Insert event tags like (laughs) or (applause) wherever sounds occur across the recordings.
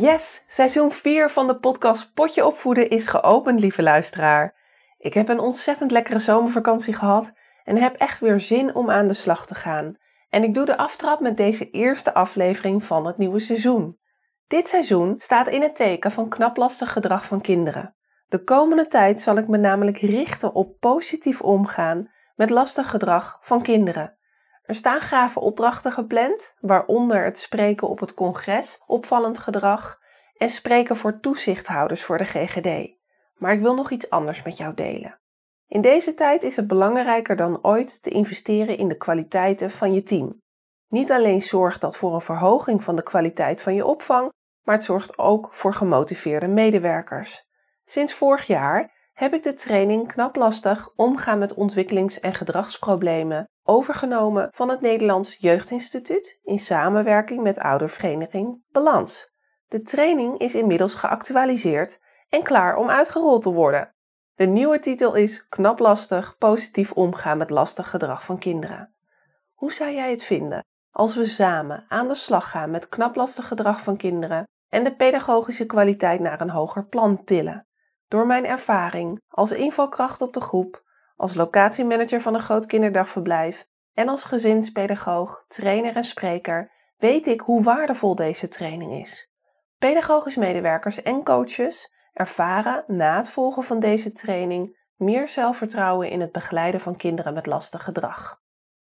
Yes, seizoen 4 van de podcast Potje Opvoeden is geopend, lieve luisteraar. Ik heb een ontzettend lekkere zomervakantie gehad en heb echt weer zin om aan de slag te gaan. En ik doe de aftrap met deze eerste aflevering van het nieuwe seizoen. Dit seizoen staat in het teken van knaplastig gedrag van kinderen. De komende tijd zal ik me namelijk richten op positief omgaan met lastig gedrag van kinderen. Er staan gave opdrachten gepland, waaronder het spreken op het congres opvallend gedrag en spreken voor toezichthouders voor de GGD. Maar ik wil nog iets anders met jou delen. In deze tijd is het belangrijker dan ooit te investeren in de kwaliteiten van je team. Niet alleen zorgt dat voor een verhoging van de kwaliteit van je opvang, maar het zorgt ook voor gemotiveerde medewerkers. Sinds vorig jaar heb ik de training Knap Lastig Omgaan met ontwikkelings- en gedragsproblemen overgenomen van het Nederlands Jeugdinstituut in samenwerking met oudervereniging Balans. De training is inmiddels geactualiseerd en klaar om uitgerold te worden. De nieuwe titel is Knap lastig positief omgaan met lastig gedrag van kinderen. Hoe zou jij het vinden als we samen aan de slag gaan met knap lastig gedrag van kinderen en de pedagogische kwaliteit naar een hoger plan tillen? Door mijn ervaring als invalkracht op de groep, als locatiemanager van een groot kinderdagverblijf en als gezinspedagoog, trainer en spreker weet ik hoe waardevol deze training is. Pedagogisch medewerkers en coaches ervaren na het volgen van deze training meer zelfvertrouwen in het begeleiden van kinderen met lastig gedrag.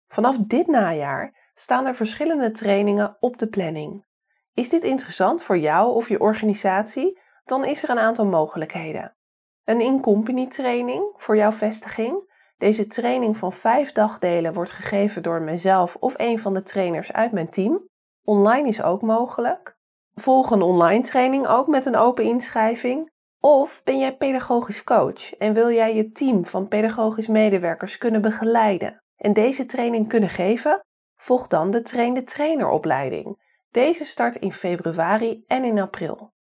Vanaf dit najaar staan er verschillende trainingen op de planning. Is dit interessant voor jou of je organisatie? Dan is er een aantal mogelijkheden. Een in-company training voor jouw vestiging. Deze training van vijf dagdelen wordt gegeven door mezelf of een van de trainers uit mijn team. Online is ook mogelijk. Volg een online training ook met een open inschrijving. Of ben jij pedagogisch coach en wil jij je team van pedagogisch medewerkers kunnen begeleiden en deze training kunnen geven? Volg dan de trainde traineropleiding. Deze start in februari en in april.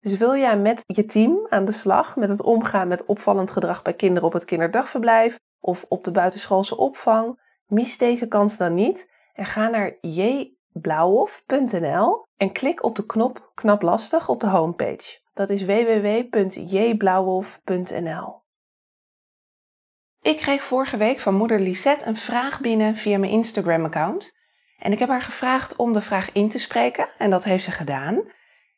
Dus wil jij met je team aan de slag met het omgaan met opvallend gedrag bij kinderen op het kinderdagverblijf of op de buitenschoolse opvang? Mis deze kans dan niet en ga naar jblauwhof.nl en klik op de knop Knap lastig op de homepage. Dat is www.jblauwhof.nl. Ik kreeg vorige week van moeder Lisette een vraag binnen via mijn Instagram-account. En ik heb haar gevraagd om de vraag in te spreken en dat heeft ze gedaan.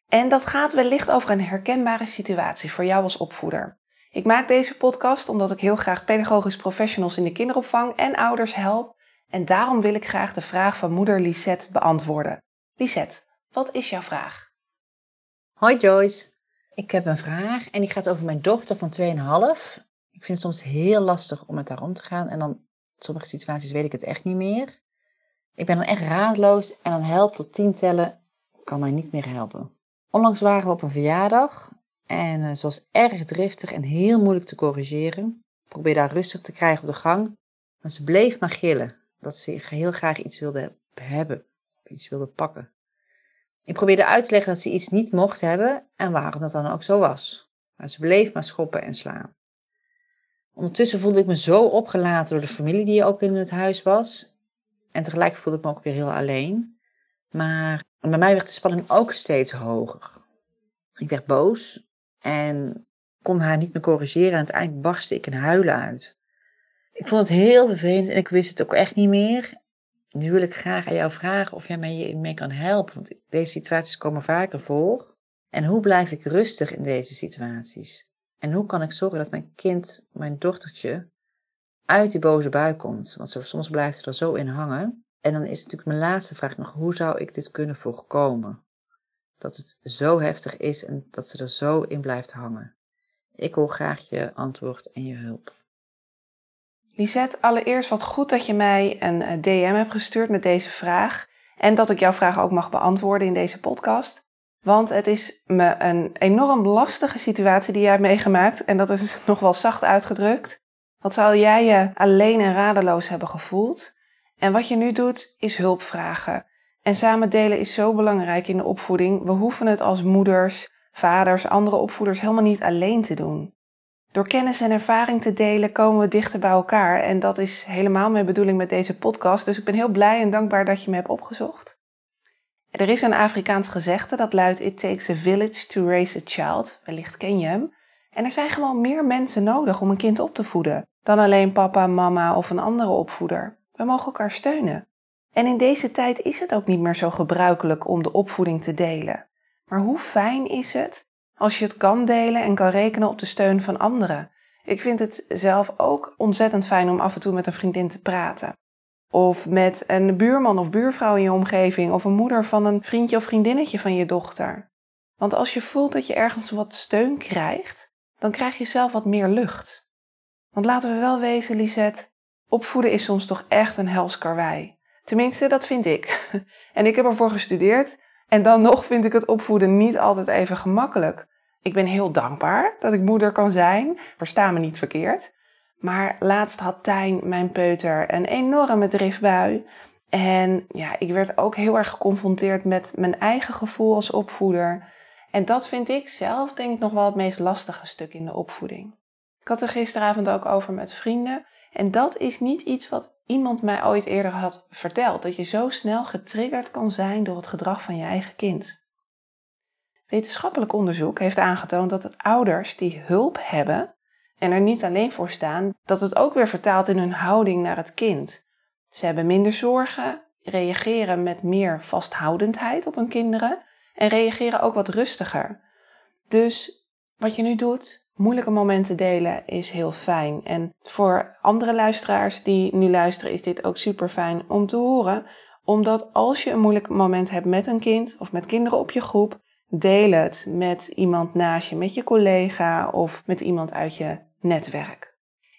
En dat gaat wellicht over een herkenbare situatie voor jou als opvoeder. Ik maak deze podcast omdat ik heel graag pedagogisch professionals in de kinderopvang en ouders help. En daarom wil ik graag de vraag van moeder Lisette beantwoorden. Lisette, wat is jouw vraag? Hoi Joyce, ik heb een vraag en die gaat over mijn dochter van 2,5. Ik vind het soms heel lastig om met haar om te gaan en dan sommige situaties weet ik het echt niet meer. Ik ben dan echt raadloos en dan helpt tot 10 tellen kan mij niet meer helpen. Onlangs waren we op een verjaardag en uh, ze was erg driftig en heel moeilijk te corrigeren. Ik probeerde haar rustig te krijgen op de gang, maar ze bleef maar gillen dat ze heel graag iets wilde hebben, iets wilde pakken. Ik probeerde uit te leggen dat ze iets niet mocht hebben en waarom dat dan ook zo was. Maar ze bleef maar schoppen en slaan. Ondertussen voelde ik me zo opgelaten door de familie die ook in het huis was. En tegelijk voelde ik me ook weer heel alleen. Maar bij mij werd de spanning ook steeds hoger. Ik werd boos en kon haar niet meer corrigeren en uiteindelijk barstte ik in huilen uit. Ik vond het heel vervelend en ik wist het ook echt niet meer. Nu wil ik graag aan jou vragen of jij mij mee kan helpen, want deze situaties komen vaker voor. En hoe blijf ik rustig in deze situaties? En hoe kan ik zorgen dat mijn kind, mijn dochtertje, uit die boze bui komt? Want soms blijft ze er zo in hangen. En dan is natuurlijk mijn laatste vraag nog, hoe zou ik dit kunnen voorkomen? Dat het zo heftig is en dat ze er zo in blijft hangen. Ik wil graag je antwoord en je hulp. Lisette, allereerst wat goed dat je mij een eh, DM hebt gestuurd met deze vraag. En dat ik jouw vraag ook mag beantwoorden in deze podcast. Want het is me een enorm lastige situatie die jij hebt meegemaakt. En dat is (laughs) nog wel zacht uitgedrukt. Wat zou jij je alleen en radeloos hebben gevoeld? En wat je nu doet, is hulp vragen. En samen delen is zo belangrijk in de opvoeding. We hoeven het als moeders, vaders, andere opvoeders helemaal niet alleen te doen. Door kennis en ervaring te delen komen we dichter bij elkaar. En dat is helemaal mijn bedoeling met deze podcast. Dus ik ben heel blij en dankbaar dat je me hebt opgezocht. Er is een Afrikaans gezegde dat luidt: It takes a village to raise a child. Wellicht ken je hem. En er zijn gewoon meer mensen nodig om een kind op te voeden dan alleen papa, mama of een andere opvoeder. We mogen elkaar steunen. En in deze tijd is het ook niet meer zo gebruikelijk om de opvoeding te delen. Maar hoe fijn is het als je het kan delen en kan rekenen op de steun van anderen? Ik vind het zelf ook ontzettend fijn om af en toe met een vriendin te praten. Of met een buurman of buurvrouw in je omgeving, of een moeder van een vriendje of vriendinnetje van je dochter. Want als je voelt dat je ergens wat steun krijgt, dan krijg je zelf wat meer lucht. Want laten we wel wezen, Lisette, opvoeden is soms toch echt een hels karwei. Tenminste, dat vind ik. (laughs) En ik heb ervoor gestudeerd. En dan nog vind ik het opvoeden niet altijd even gemakkelijk. Ik ben heel dankbaar dat ik moeder kan zijn. Versta me niet verkeerd. Maar laatst had Tijn, mijn peuter, een enorme driftbui. En ja, ik werd ook heel erg geconfronteerd met mijn eigen gevoel als opvoeder. En dat vind ik zelf, denk ik, nog wel het meest lastige stuk in de opvoeding. Ik had er gisteravond ook over met vrienden. En dat is niet iets wat iemand mij ooit eerder had verteld. Dat je zo snel getriggerd kan zijn door het gedrag van je eigen kind. Wetenschappelijk onderzoek heeft aangetoond dat ouders die hulp hebben en er niet alleen voor staan, dat het ook weer vertaalt in hun houding naar het kind. Ze hebben minder zorgen, reageren met meer vasthoudendheid op hun kinderen en reageren ook wat rustiger. Dus wat je nu doet, moeilijke momenten delen is heel fijn. En voor andere luisteraars die nu luisteren, is dit ook super fijn om te horen. Omdat als je een moeilijk moment hebt met een kind of met kinderen op je groep, deel het met iemand naast je, met je collega of met iemand uit je netwerk.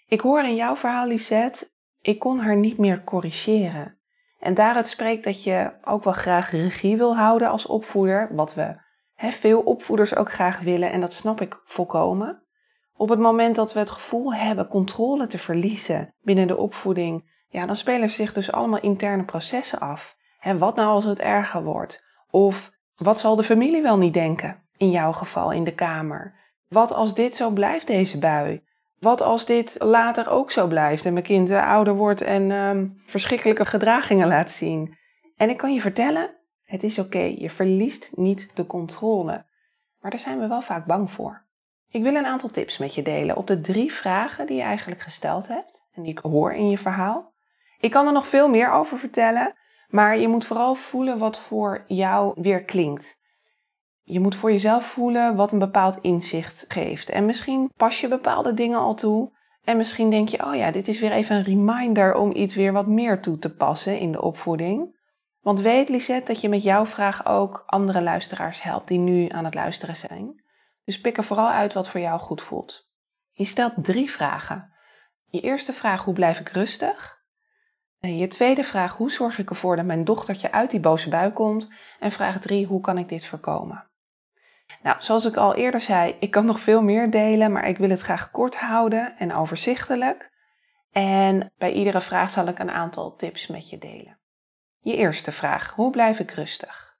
Ik hoor in jouw verhaal, Lisette, ik kon haar niet meer corrigeren. En daaruit spreekt dat je ook wel graag regie wil houden als opvoeder, wat we hè, veel opvoeders ook graag willen en dat snap ik volkomen. Op het moment dat we het gevoel hebben controle te verliezen binnen de opvoeding, ja, dan spelen zich dus allemaal interne processen af. En wat nou als het erger wordt? Of wat zal de familie wel niet denken? In jouw geval in de kamer. Wat als dit zo blijft, deze bui? Wat als dit later ook zo blijft en mijn kind ouder wordt en um, verschrikkelijke gedragingen laat zien? En ik kan je vertellen, het is oké, je verliest niet de controle. Maar daar zijn we wel vaak bang voor. Ik wil een aantal tips met je delen op de drie vragen die je eigenlijk gesteld hebt en die ik hoor in je verhaal. Ik kan er nog veel meer over vertellen, maar je moet vooral voelen wat voor jou weer klinkt. Je moet voor jezelf voelen wat een bepaald inzicht geeft. En misschien pas je bepaalde dingen al toe. En misschien denk je, oh ja, dit is weer even een reminder om iets weer wat meer toe te passen in de opvoeding. Want weet Lisette dat je met jouw vraag ook andere luisteraars helpt die nu aan het luisteren zijn. Dus pik er vooral uit wat voor jou goed voelt. Je stelt drie vragen. Je eerste vraag, hoe blijf ik rustig? Je tweede vraag, hoe zorg ik ervoor dat mijn dochtertje uit die boze bui komt? En vraag drie, hoe kan ik dit voorkomen? Nou, zoals ik al eerder zei, ik kan nog veel meer delen, maar ik wil het graag kort houden en overzichtelijk. En bij iedere vraag zal ik een aantal tips met je delen. Je eerste vraag, hoe blijf ik rustig?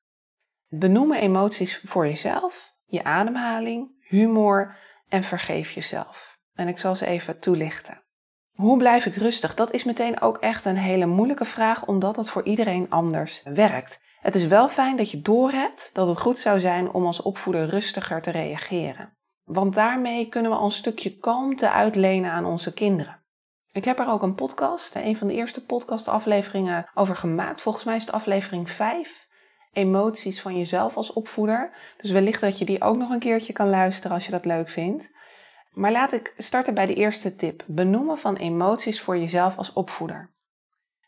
Benoemen emoties voor jezelf je ademhaling, humor en vergeef jezelf. En ik zal ze even toelichten. Hoe blijf ik rustig? Dat is meteen ook echt een hele moeilijke vraag, omdat het voor iedereen anders werkt. Het is wel fijn dat je doorhebt dat het goed zou zijn om als opvoeder rustiger te reageren. Want daarmee kunnen we al een stukje kalmte uitlenen aan onze kinderen. Ik heb er ook een podcast, een van de eerste podcastafleveringen over gemaakt. Volgens mij is het aflevering 5 emoties van jezelf als opvoeder. Dus wellicht dat je die ook nog een keertje kan luisteren als je dat leuk vindt. Maar laat ik starten bij de eerste tip: benoemen van emoties voor jezelf als opvoeder.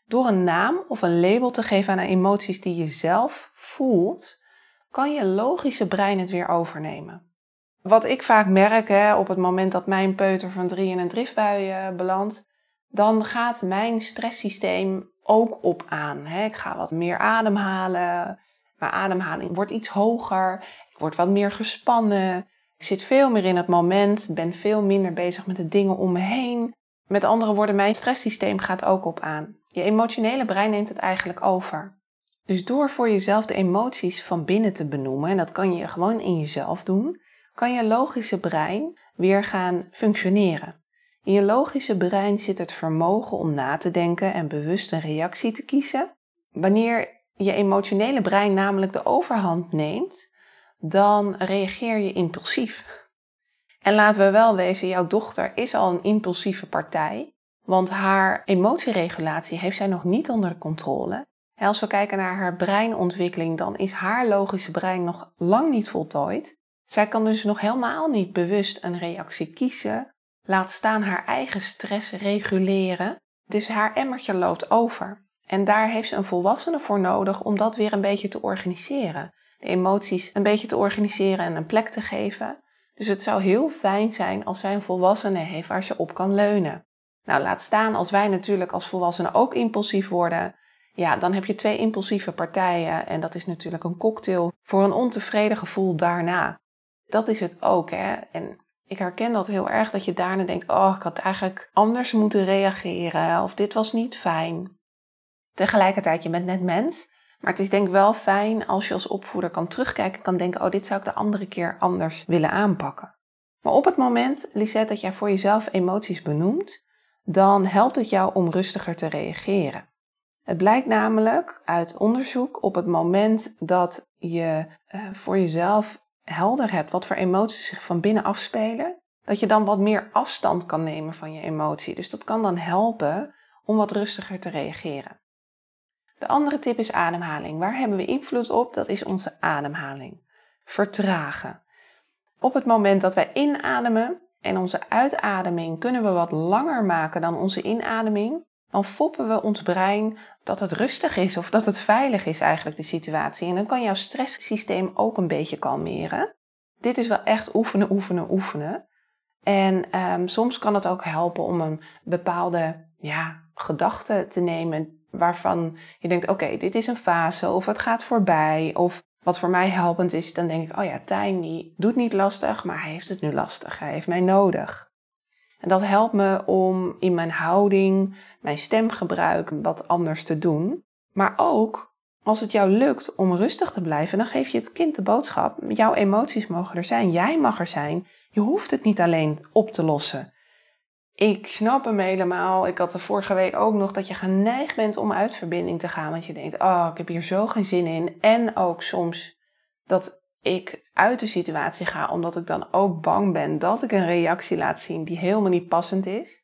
Door een naam of een label te geven aan de emoties die je zelf voelt, kan je logische brein het weer overnemen. Wat ik vaak merk hè, op het moment dat mijn peuter van drie in een driftbui uh, belandt, dan gaat mijn stresssysteem ook op aan. Ik ga wat meer ademhalen. Mijn ademhaling wordt iets hoger. Ik word wat meer gespannen. Ik zit veel meer in het moment. Ben veel minder bezig met de dingen om me heen. Met andere woorden, mijn stresssysteem gaat ook op aan. Je emotionele brein neemt het eigenlijk over. Dus door voor jezelf de emoties van binnen te benoemen, en dat kan je gewoon in jezelf doen, kan je logische brein weer gaan functioneren. In je logische brein zit het vermogen om na te denken en bewust een reactie te kiezen. Wanneer je emotionele brein namelijk de overhand neemt, dan reageer je impulsief. En laten we wel wezen, jouw dochter is al een impulsieve partij, want haar emotieregulatie heeft zij nog niet onder de controle. En als we kijken naar haar breinontwikkeling, dan is haar logische brein nog lang niet voltooid. Zij kan dus nog helemaal niet bewust een reactie kiezen, laat staan haar eigen stress reguleren. Dus haar emmertje loopt over. En daar heeft ze een volwassene voor nodig om dat weer een beetje te organiseren. De emoties een beetje te organiseren en een plek te geven. Dus het zou heel fijn zijn als zij een volwassene heeft waar ze op kan leunen. Nou, laat staan als wij natuurlijk als volwassenen ook impulsief worden. Ja, dan heb je twee impulsieve partijen en dat is natuurlijk een cocktail voor een ontevreden gevoel daarna. Dat is het ook, hè. En ik herken dat heel erg, dat je daarna denkt, oh, ik had eigenlijk anders moeten reageren of dit was niet fijn. Tegelijkertijd, je bent net mens, maar het is denk ik wel fijn als je als opvoeder kan terugkijken en kan denken, oh, dit zou ik de andere keer anders willen aanpakken. Maar op het moment, Lisette, dat jij voor jezelf emoties benoemt, dan helpt het jou om rustiger te reageren. Het blijkt namelijk uit onderzoek op het moment dat je uh, voor jezelf helder hebt wat voor emoties zich van binnen afspelen, dat je dan wat meer afstand kan nemen van je emotie. Dus dat kan dan helpen om wat rustiger te reageren. De andere tip is ademhaling. Waar hebben we invloed op? Dat is onze ademhaling. Vertragen. Op het moment dat wij inademen en onze uitademing kunnen we wat langer maken dan onze inademing, dan foppen we ons brein dat het rustig is of dat het veilig is eigenlijk de situatie. En dan kan jouw stresssysteem ook een beetje kalmeren. Dit is wel echt oefenen, oefenen, oefenen. En um, soms kan het ook helpen om een bepaalde ja, gedachte te nemen waarvan je denkt, oké, dit is een fase of het gaat voorbij. Of wat voor mij helpend is, dan denk ik, oh ja, Tijn die doet niet lastig, maar hij heeft het nu lastig. Hij heeft mij nodig. En dat helpt me om in mijn houding, mijn stemgebruik wat anders te doen. Maar ook als het jou lukt om rustig te blijven, dan geef je het kind de boodschap: jouw emoties mogen er zijn, jij mag er zijn. Je hoeft het niet alleen op te lossen. Ik snap hem helemaal. Ik had de vorige week ook nog dat je geneigd bent om uit verbinding te gaan. Want je denkt, oh, ik heb hier zo geen zin in. En ook soms dat ik uit de situatie ga, omdat ik dan ook bang ben dat ik een reactie laat zien die helemaal niet passend is.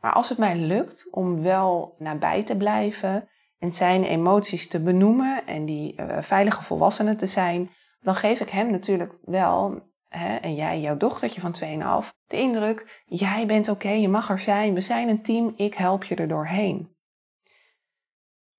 Maar als het mij lukt om wel nabij te blijven en zijn emoties te benoemen en die uh, veilige volwassenen te zijn, dan geef ik hem natuurlijk wel, hè, en jij, jouw dochtertje van 2,5, de indruk: jij bent oké, je mag er zijn, we zijn een team, ik help je er doorheen.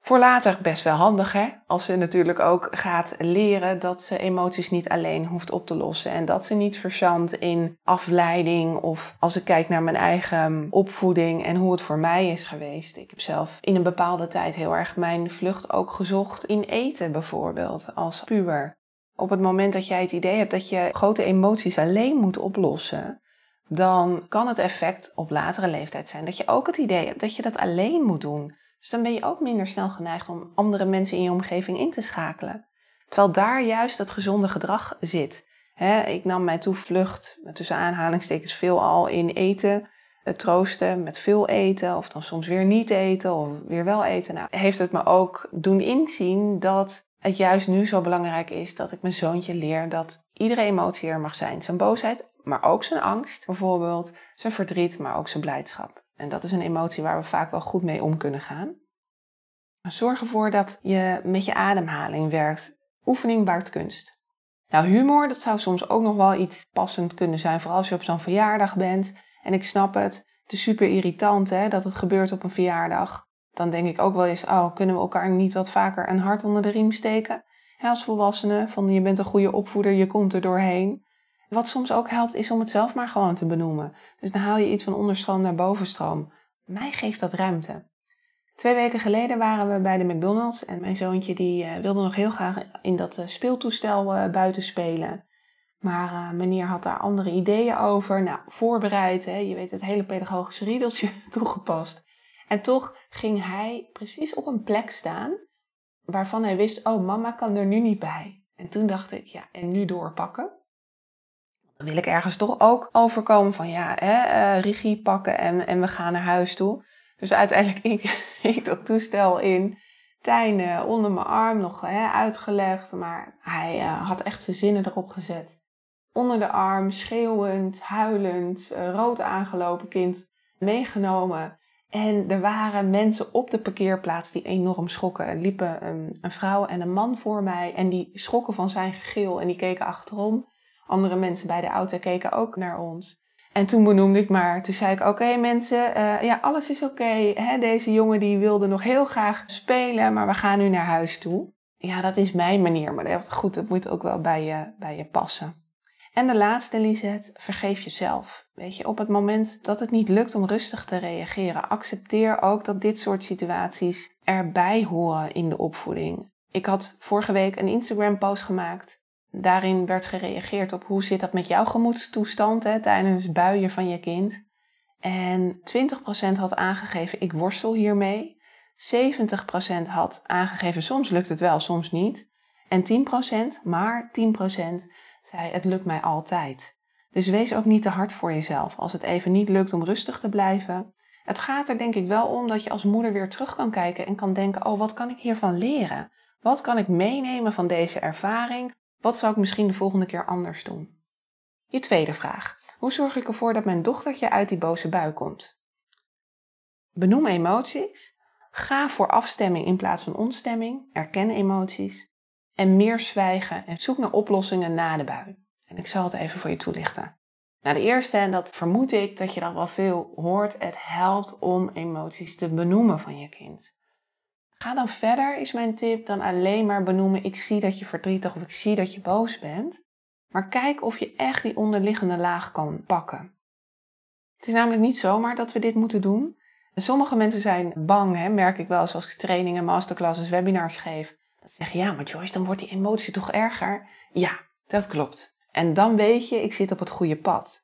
Voor later best wel handig, hè? Als ze natuurlijk ook gaat leren dat ze emoties niet alleen hoeft op te lossen. En dat ze niet verzandt in afleiding. Of als ik kijk naar mijn eigen opvoeding en hoe het voor mij is geweest. Ik heb zelf in een bepaalde tijd heel erg mijn vlucht ook gezocht in eten bijvoorbeeld, als puber. Op het moment dat jij het idee hebt dat je grote emoties alleen moet oplossen, dan kan het effect op latere leeftijd zijn dat je ook het idee hebt dat je dat alleen moet doen. Dus dan ben je ook minder snel geneigd om andere mensen in je omgeving in te schakelen. Terwijl daar juist dat gezonde gedrag zit. ik nam mijn toevlucht, tussen aanhalingstekens, veel al in eten, het troosten met veel eten, of dan soms weer niet eten, of weer wel eten. Nou, heeft het me ook doen inzien dat het juist nu zo belangrijk is dat ik mijn zoontje leer dat iedere emotie er mag zijn. Zijn boosheid, maar ook zijn angst bijvoorbeeld, zijn verdriet, maar ook zijn blijdschap. En dat is een emotie waar we vaak wel goed mee om kunnen gaan. Zorg ervoor dat je met je ademhaling werkt. Oefening baart kunst. Nou, humor, dat zou soms ook nog wel iets passend kunnen zijn, vooral als je op zo'n verjaardag bent. En ik snap het, het is super irritant hè, dat het gebeurt op een verjaardag. Dan denk ik ook wel eens, oh, kunnen we elkaar niet wat vaker een hart onder de riem steken? als volwassene, van je bent een goede opvoeder, je komt er doorheen. Wat soms ook helpt, is om het zelf maar gewoon te benoemen. Dus dan haal je iets van onderstroom naar bovenstroom. mij geeft dat ruimte. Twee weken geleden waren we bij de McDonald's en mijn zoontje die uh, wilde nog heel graag in dat uh, speeltoestel uh, buiten spelen. Maar meneer had daar andere ideeën over. Nou, voorbereid, je weet het hele pedagogische riedeltje (laughs) toegepast. En toch ging hij precies op een plek staan waarvan hij wist, oh mama kan er nu niet bij. En toen dacht ik, ja, en nu doorpakken. Dan wil ik ergens toch ook overkomen van, ja, hè, regie pakken en, en we gaan naar huis toe. Dus uiteindelijk (laughs) ik, ik dat toestel in. Tijn onder mijn arm nog hè, uitgelegd. Maar hij uh, had echt zijn zinnen erop gezet. Onder de arm, schreeuwend, huilend, uh, rood aangelopen kind meegenomen. En er waren mensen op de parkeerplaats die enorm schrokken. Er liepen een, een vrouw en een man voor mij. En die schrokken van zijn gegil en die keken achterom. Andere mensen bij de auto keken ook naar ons. En toen benoemde ik maar, toen zei ik, oké mensen, uh, ja, alles is oké. Deze jongen die wilde nog heel graag spelen, maar we gaan nu naar huis toe. Ja, dat is mijn manier, maar goed, dat moet ook wel bij je, bij je passen. En de laatste, Lisette, vergeef jezelf. Weet je, op het moment dat het niet lukt om rustig te reageren, accepteer ook dat dit soort situaties erbij horen in de opvoeding. Ik had vorige week een Instagram-post gemaakt Daarin werd gereageerd op hoe zit dat met jouw gemoedstoestand hè, tijdens buien van je kind. En 20% had aangegeven ik worstel hiermee. 70% had aangegeven soms lukt het wel, soms niet. En 10%, maar 10% zei het lukt mij altijd. Dus wees ook niet te hard voor jezelf als het even niet lukt om rustig te blijven. Het gaat er denk ik wel om dat je als moeder weer terug kan kijken en kan denken: oh, wat kan ik hiervan leren? Wat kan ik meenemen van deze ervaring wat zou ik misschien de volgende keer anders doen? Je tweede vraag. Hoe zorg ik ervoor dat mijn dochtertje uit die boze bui komt? Benoem emoties. Ga voor afstemming in plaats van onstemming. Erken emoties. En meer zwijgen en zoek naar oplossingen na de bui. En ik zal het even voor je toelichten. Nou, de eerste, en dat vermoed ik dat je dat wel veel hoort, het helpt om emoties te benoemen van je kind. Ga dan verder, is mijn tip, dan alleen maar benoemen: ik zie dat je verdrietig of ik zie dat je boos bent. Maar kijk of je echt die onderliggende laag kan pakken. Het is namelijk niet zomaar dat we dit moeten doen. sommige mensen zijn bang, hè, merk ik wel, zoals ik trainingen, masterclasses, webinars geef. Dat ze zeggen, ja, maar Joyce, dan wordt die emotie toch erger? Ja, dat klopt. En dan weet je, ik zit op het goede pad.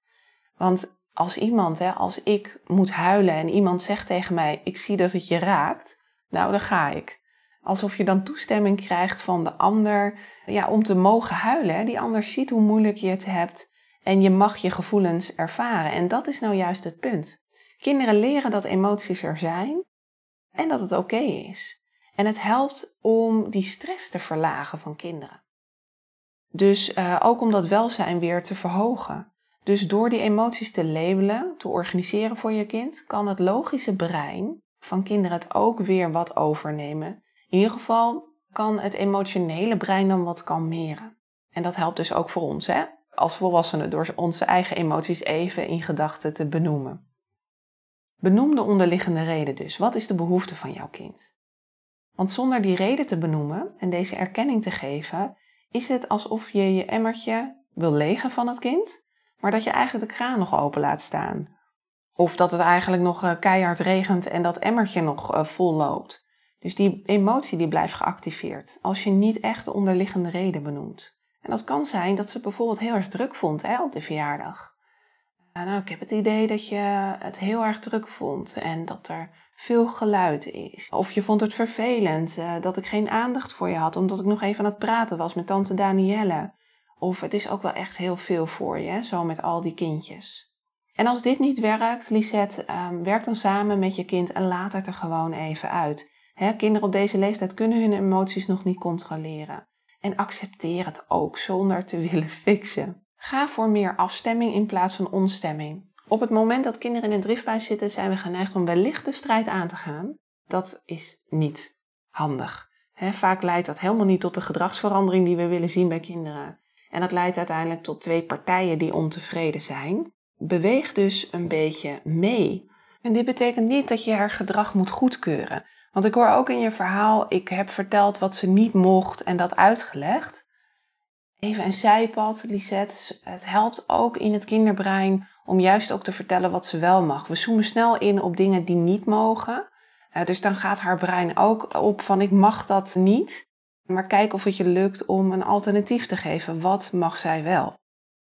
Want als iemand, hè, als ik moet huilen en iemand zegt tegen mij, ik zie dat het je raakt, nou, dan ga ik. Alsof je dan toestemming krijgt van de ander ja, om te mogen huilen. Hè? Die ander ziet hoe moeilijk je het hebt en je mag je gevoelens ervaren. En dat is nou juist het punt. Kinderen leren dat emoties er zijn en dat het oké is. En het helpt om die stress te verlagen van kinderen. Dus uh, ook om dat welzijn weer te verhogen. Dus door die emoties te labelen, te organiseren voor je kind, kan het logische brein van kinderen het ook weer wat overnemen. In ieder geval kan het emotionele brein dan wat kalmeren. En dat helpt dus ook voor ons, hè? als volwassenen, door onze eigen emoties even in gedachten te benoemen. Benoem de onderliggende reden dus. Wat is de behoefte van jouw kind? Want zonder die reden te benoemen en deze erkenning te geven, is het alsof je je emmertje wil legen van het kind, maar dat je eigenlijk de kraan nog open laat staan. Of dat het eigenlijk nog eh, keihard regent en dat emmertje nog eh, vol loopt. Dus die emotie die blijft geactiveerd als je niet echt de onderliggende reden benoemt. En dat kan zijn dat ze bijvoorbeeld heel erg druk vond hè, op de verjaardag. Uh, nou, ik heb het idee dat je het heel erg druk vond en dat er veel geluid is. Of je vond het vervelend dat ik geen aandacht voor je had omdat ik nog even aan het praten was met tante Danielle. Of het is ook wel echt heel veel voor je, zo met al die kindjes. En als dit niet werkt, Lisette, um, werk dan samen met je kind en laat het er gewoon even uit. kinderen op deze leeftijd kunnen hun emoties nog niet controleren. En accepteer het ook zonder te (laughs) willen fixen. Ga voor meer afstemming in plaats van onstemming. Op het moment dat kinderen in een driftbui zitten, zijn we geneigd om wellicht de strijd aan te gaan. Dat is niet handig. vaak leidt dat helemaal niet tot de gedragsverandering die we willen zien bij kinderen. En dat leidt uiteindelijk tot twee partijen die ontevreden zijn. Beweeg dus een beetje mee. En dit betekent niet dat je haar gedrag moet goedkeuren. Want ik hoor ook in je verhaal, ik heb verteld wat ze niet mocht en dat uitgelegd. Even een zijpad, Lisette. Het helpt ook in het kinderbrein om juist ook te vertellen wat ze wel mag. We zoomen snel in op dingen die niet mogen. Uh, dus dan gaat haar brein ook op van ik mag dat niet. Maar kijk of het je lukt om een alternatief te geven. Wat mag zij wel?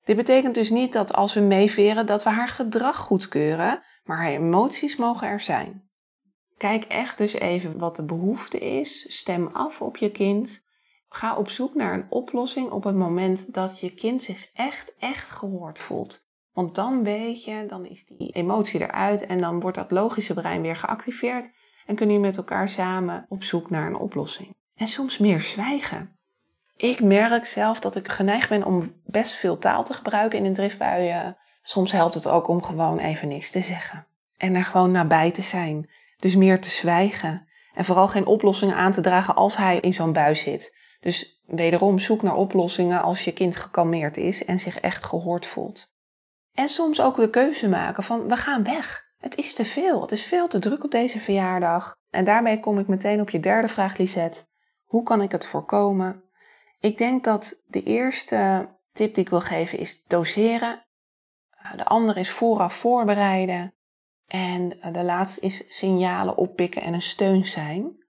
Dit betekent dus niet dat als we meeveren dat we haar gedrag goedkeuren, maar haar emoties mogen er zijn. Kijk echt dus even wat de behoefte is. Stem af op je kind. Ga op zoek naar een oplossing op het moment dat je kind zich echt, echt gehoord voelt. Want dan weet je, dan is die emotie eruit en dan wordt dat logische brein weer geactiveerd en kunnen je met elkaar samen op zoek naar een oplossing. En soms meer zwijgen. Ik merk zelf dat ik geneigd ben om best veel taal te gebruiken in een driftbuien. Soms helpt het ook om gewoon even niks te zeggen. En er gewoon nabij te zijn. Dus meer te zwijgen. En vooral geen oplossingen aan te dragen als hij in zo'n bui zit. Dus wederom zoek naar oplossingen als je kind gekalmeerd is en zich echt gehoord voelt. En soms ook de keuze maken van we gaan weg. Het is te veel. Het is veel te druk op deze verjaardag. En daarmee kom ik meteen op je derde vraag, Lisette. Hoe kan ik het voorkomen? Ik denk dat de eerste tip die ik wil geven is doseren. Eh, de andere is vooraf voorbereiden. En eh, de laatste is signalen oppikken en een steun zijn.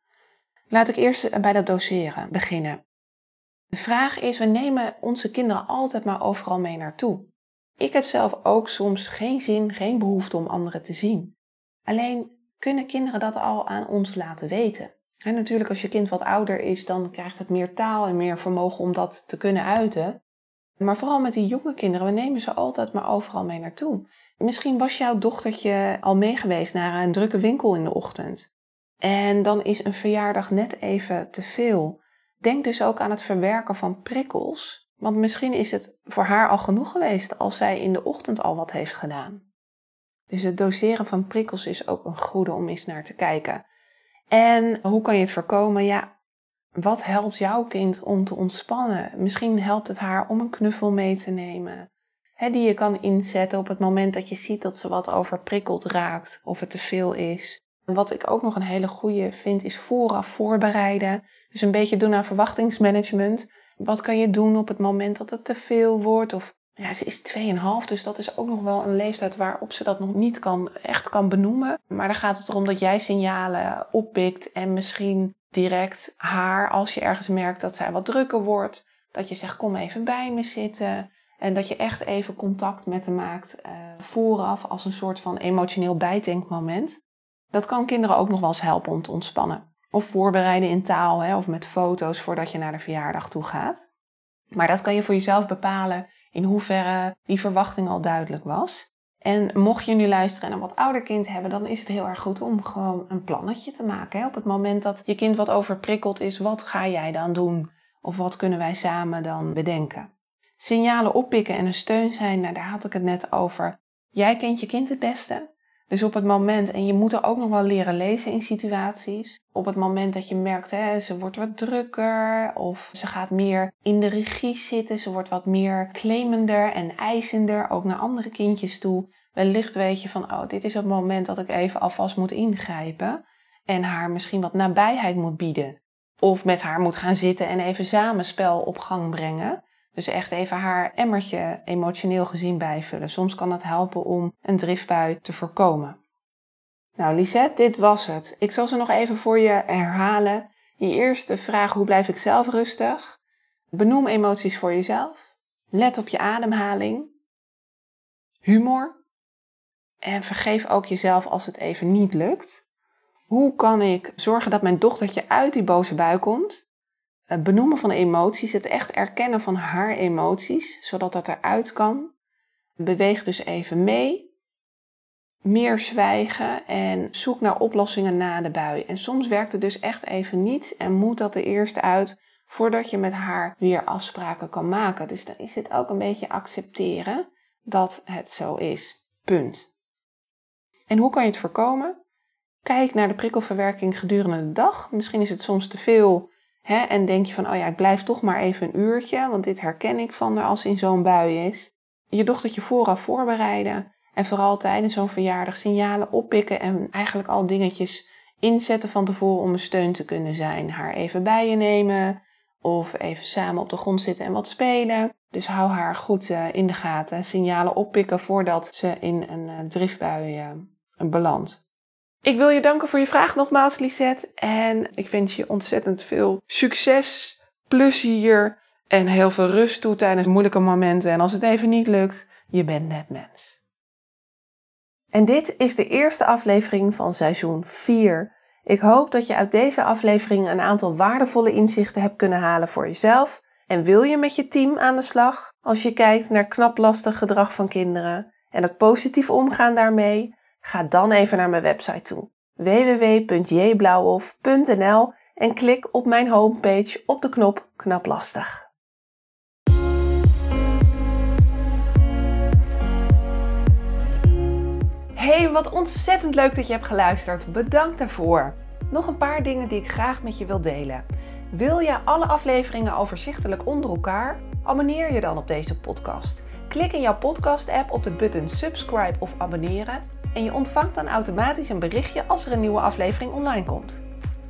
Laat ik eerst bij dat doseren beginnen. De vraag is, we nemen onze kinderen altijd maar overal mee naartoe. Ik heb zelf ook soms geen zin, geen behoefte om anderen te zien. Alleen kunnen kinderen dat al aan ons laten weten. En natuurlijk, als je kind wat ouder is, dan krijgt het meer taal en meer vermogen om dat te kunnen uiten. Maar vooral met die jonge kinderen, we nemen ze altijd maar overal mee naartoe. Misschien was jouw dochtertje al meegeweest naar een drukke winkel in de ochtend. En dan is een verjaardag net even te veel. Denk dus ook aan het verwerken van prikkels. Want misschien is het voor haar al genoeg geweest als zij in de ochtend al wat heeft gedaan. Dus het doseren van prikkels is ook een goede om eens naar te kijken. En hoe kan je het voorkomen? Ja, wat helpt jouw kind om te ontspannen? Misschien helpt het haar om een knuffel mee te nemen. die je kan inzetten op het moment dat je ziet dat ze wat overprikkeld raakt of het te veel is. Wat ik ook nog een hele goede vind, is vooraf voorbereiden. Dus een beetje doen aan verwachtingsmanagement. Wat kan je doen op het moment dat het te veel wordt? Of ja, ze is 2,5, dus dat is ook nog wel een leeftijd waarop ze dat nog niet kan, echt kan benoemen. Maar dan gaat het erom dat jij signalen oppikt en misschien direct haar, als je ergens merkt dat zij wat drukker wordt, dat je zegt: Kom even bij me zitten. En dat je echt even contact met hem maakt uh, vooraf als een soort van emotioneel bijdenkmoment. Dat kan kinderen ook nog wel eens helpen om te ontspannen. Of voorbereiden in taal hè, of met foto's voordat je naar de verjaardag toe gaat. Maar dat kan je voor jezelf bepalen in hoeverre die verwachting al duidelijk was. En mocht je nu luisteren en een wat ouder kind hebben, dan is het heel erg goed om gewoon een plannetje te maken. Hè? Op het moment dat je kind wat overprikkeld is, wat ga jij dan doen? Of wat kunnen wij samen dan bedenken? Signalen oppikken en een steun zijn, nou, daar had ik het net over. Jij kent je kind het beste. Dus op het moment, en je moet er ook nog wel leren lezen in situaties, op het moment dat je merkt, hè, ze wordt wat drukker of ze gaat meer in de regie zitten, ze wordt wat meer claimender en eisender, ook naar andere kindjes toe. Wellicht weet je van, oh, dit is het moment dat ik even alvast moet ingrijpen en haar misschien wat nabijheid moet bieden. Of met haar moet gaan zitten en even samen spel op gang brengen. Dus echt even haar emmertje emotioneel gezien bijvullen. Soms kan dat helpen om een driftbui te voorkomen. Nou, Lisette, dit was het. Ik zal ze nog even voor je herhalen. Je eerste vraag: hoe blijf ik zelf rustig? Benoem emoties voor jezelf. Let op je ademhaling. Humor. En vergeef ook jezelf als het even niet lukt. Hoe kan ik zorgen dat mijn dochtertje uit die boze bui komt? Het benoemen van emoties, het echt erkennen van haar emoties, zodat dat eruit kan. Beweeg dus even mee. Meer zwijgen en zoek naar oplossingen na de bui. En soms werkt het dus echt even niet en moet dat er eerst uit voordat je met haar weer afspraken kan maken. Dus dan is het ook een beetje accepteren dat het zo is. Punt. En hoe kan je het voorkomen? Kijk naar de prikkelverwerking gedurende de dag. Misschien is het soms te veel Hè? En denk je van, oh ja, ik blijf toch maar even een uurtje, want dit herken ik van haar als in zo'n bui is. Je dochtertje vooraf voorbereiden en vooral tijdens zo'n verjaardag signalen oppikken en eigenlijk al dingetjes inzetten van tevoren om een steun te kunnen zijn. Haar even bij je nemen of even samen op de grond zitten en wat spelen. Dus hou haar goed uh, in de gaten. Signalen oppikken voordat ze in een uh, driftbui uh, belandt. Ik wil je danken voor je vraag nogmaals, Lisette. En ik wens je ontzettend veel succes, plezier en heel veel rust toe tijdens moeilijke momenten. En als het even niet lukt, je bent net mens. En dit is de eerste aflevering van seizoen 4. Ik hoop dat je uit deze aflevering een aantal waardevolle inzichten hebt kunnen halen voor jezelf. En wil je met je team aan de slag als je kijkt naar knap lastig gedrag van kinderen en het positief omgaan daarmee? Ga dan even naar mijn website toe www.jblauwhof.nl en klik op mijn homepage op de knop Knap lastig. Hey, wat ontzettend leuk dat je hebt geluisterd. Bedankt daarvoor. Nog een paar dingen die ik graag met je wil delen. Wil je alle afleveringen overzichtelijk onder elkaar? Abonneer je dan op deze podcast. Klik in jouw podcast-app op de button subscribe of abonneren en je ontvangt dan automatisch een berichtje als er een nieuwe aflevering online komt.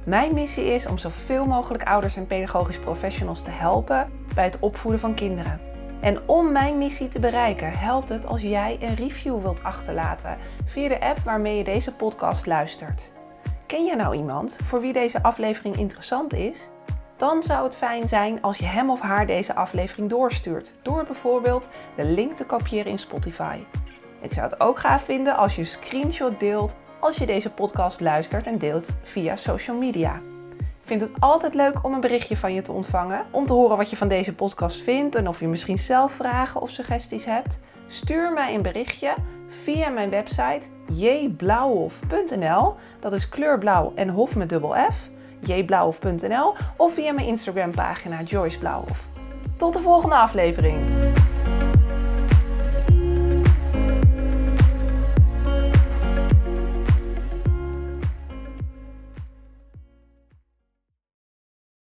Mijn missie is om zoveel mogelijk ouders en pedagogisch professionals te helpen bij het opvoeden van kinderen. En om mijn missie te bereiken, helpt het als jij een review wilt achterlaten via de app waarmee je deze podcast luistert. Ken je nou iemand voor wie deze aflevering interessant is? Dan zou het fijn zijn als je hem of haar deze aflevering doorstuurt, door bijvoorbeeld de link te kopiëren in Spotify. Ik zou het ook gaaf vinden als je een screenshot deelt als je deze podcast luistert en deelt via social media. Ik vind het altijd leuk om een berichtje van je te ontvangen. Om te horen wat je van deze podcast vindt en of je misschien zelf vragen of suggesties hebt. Stuur mij een berichtje via mijn website jblauwhof.nl. Dat is kleurblauw en hof met dubbel F. jblauwhof.nl of via mijn Instagram pagina Joyce Blauwhof. Tot de volgende aflevering.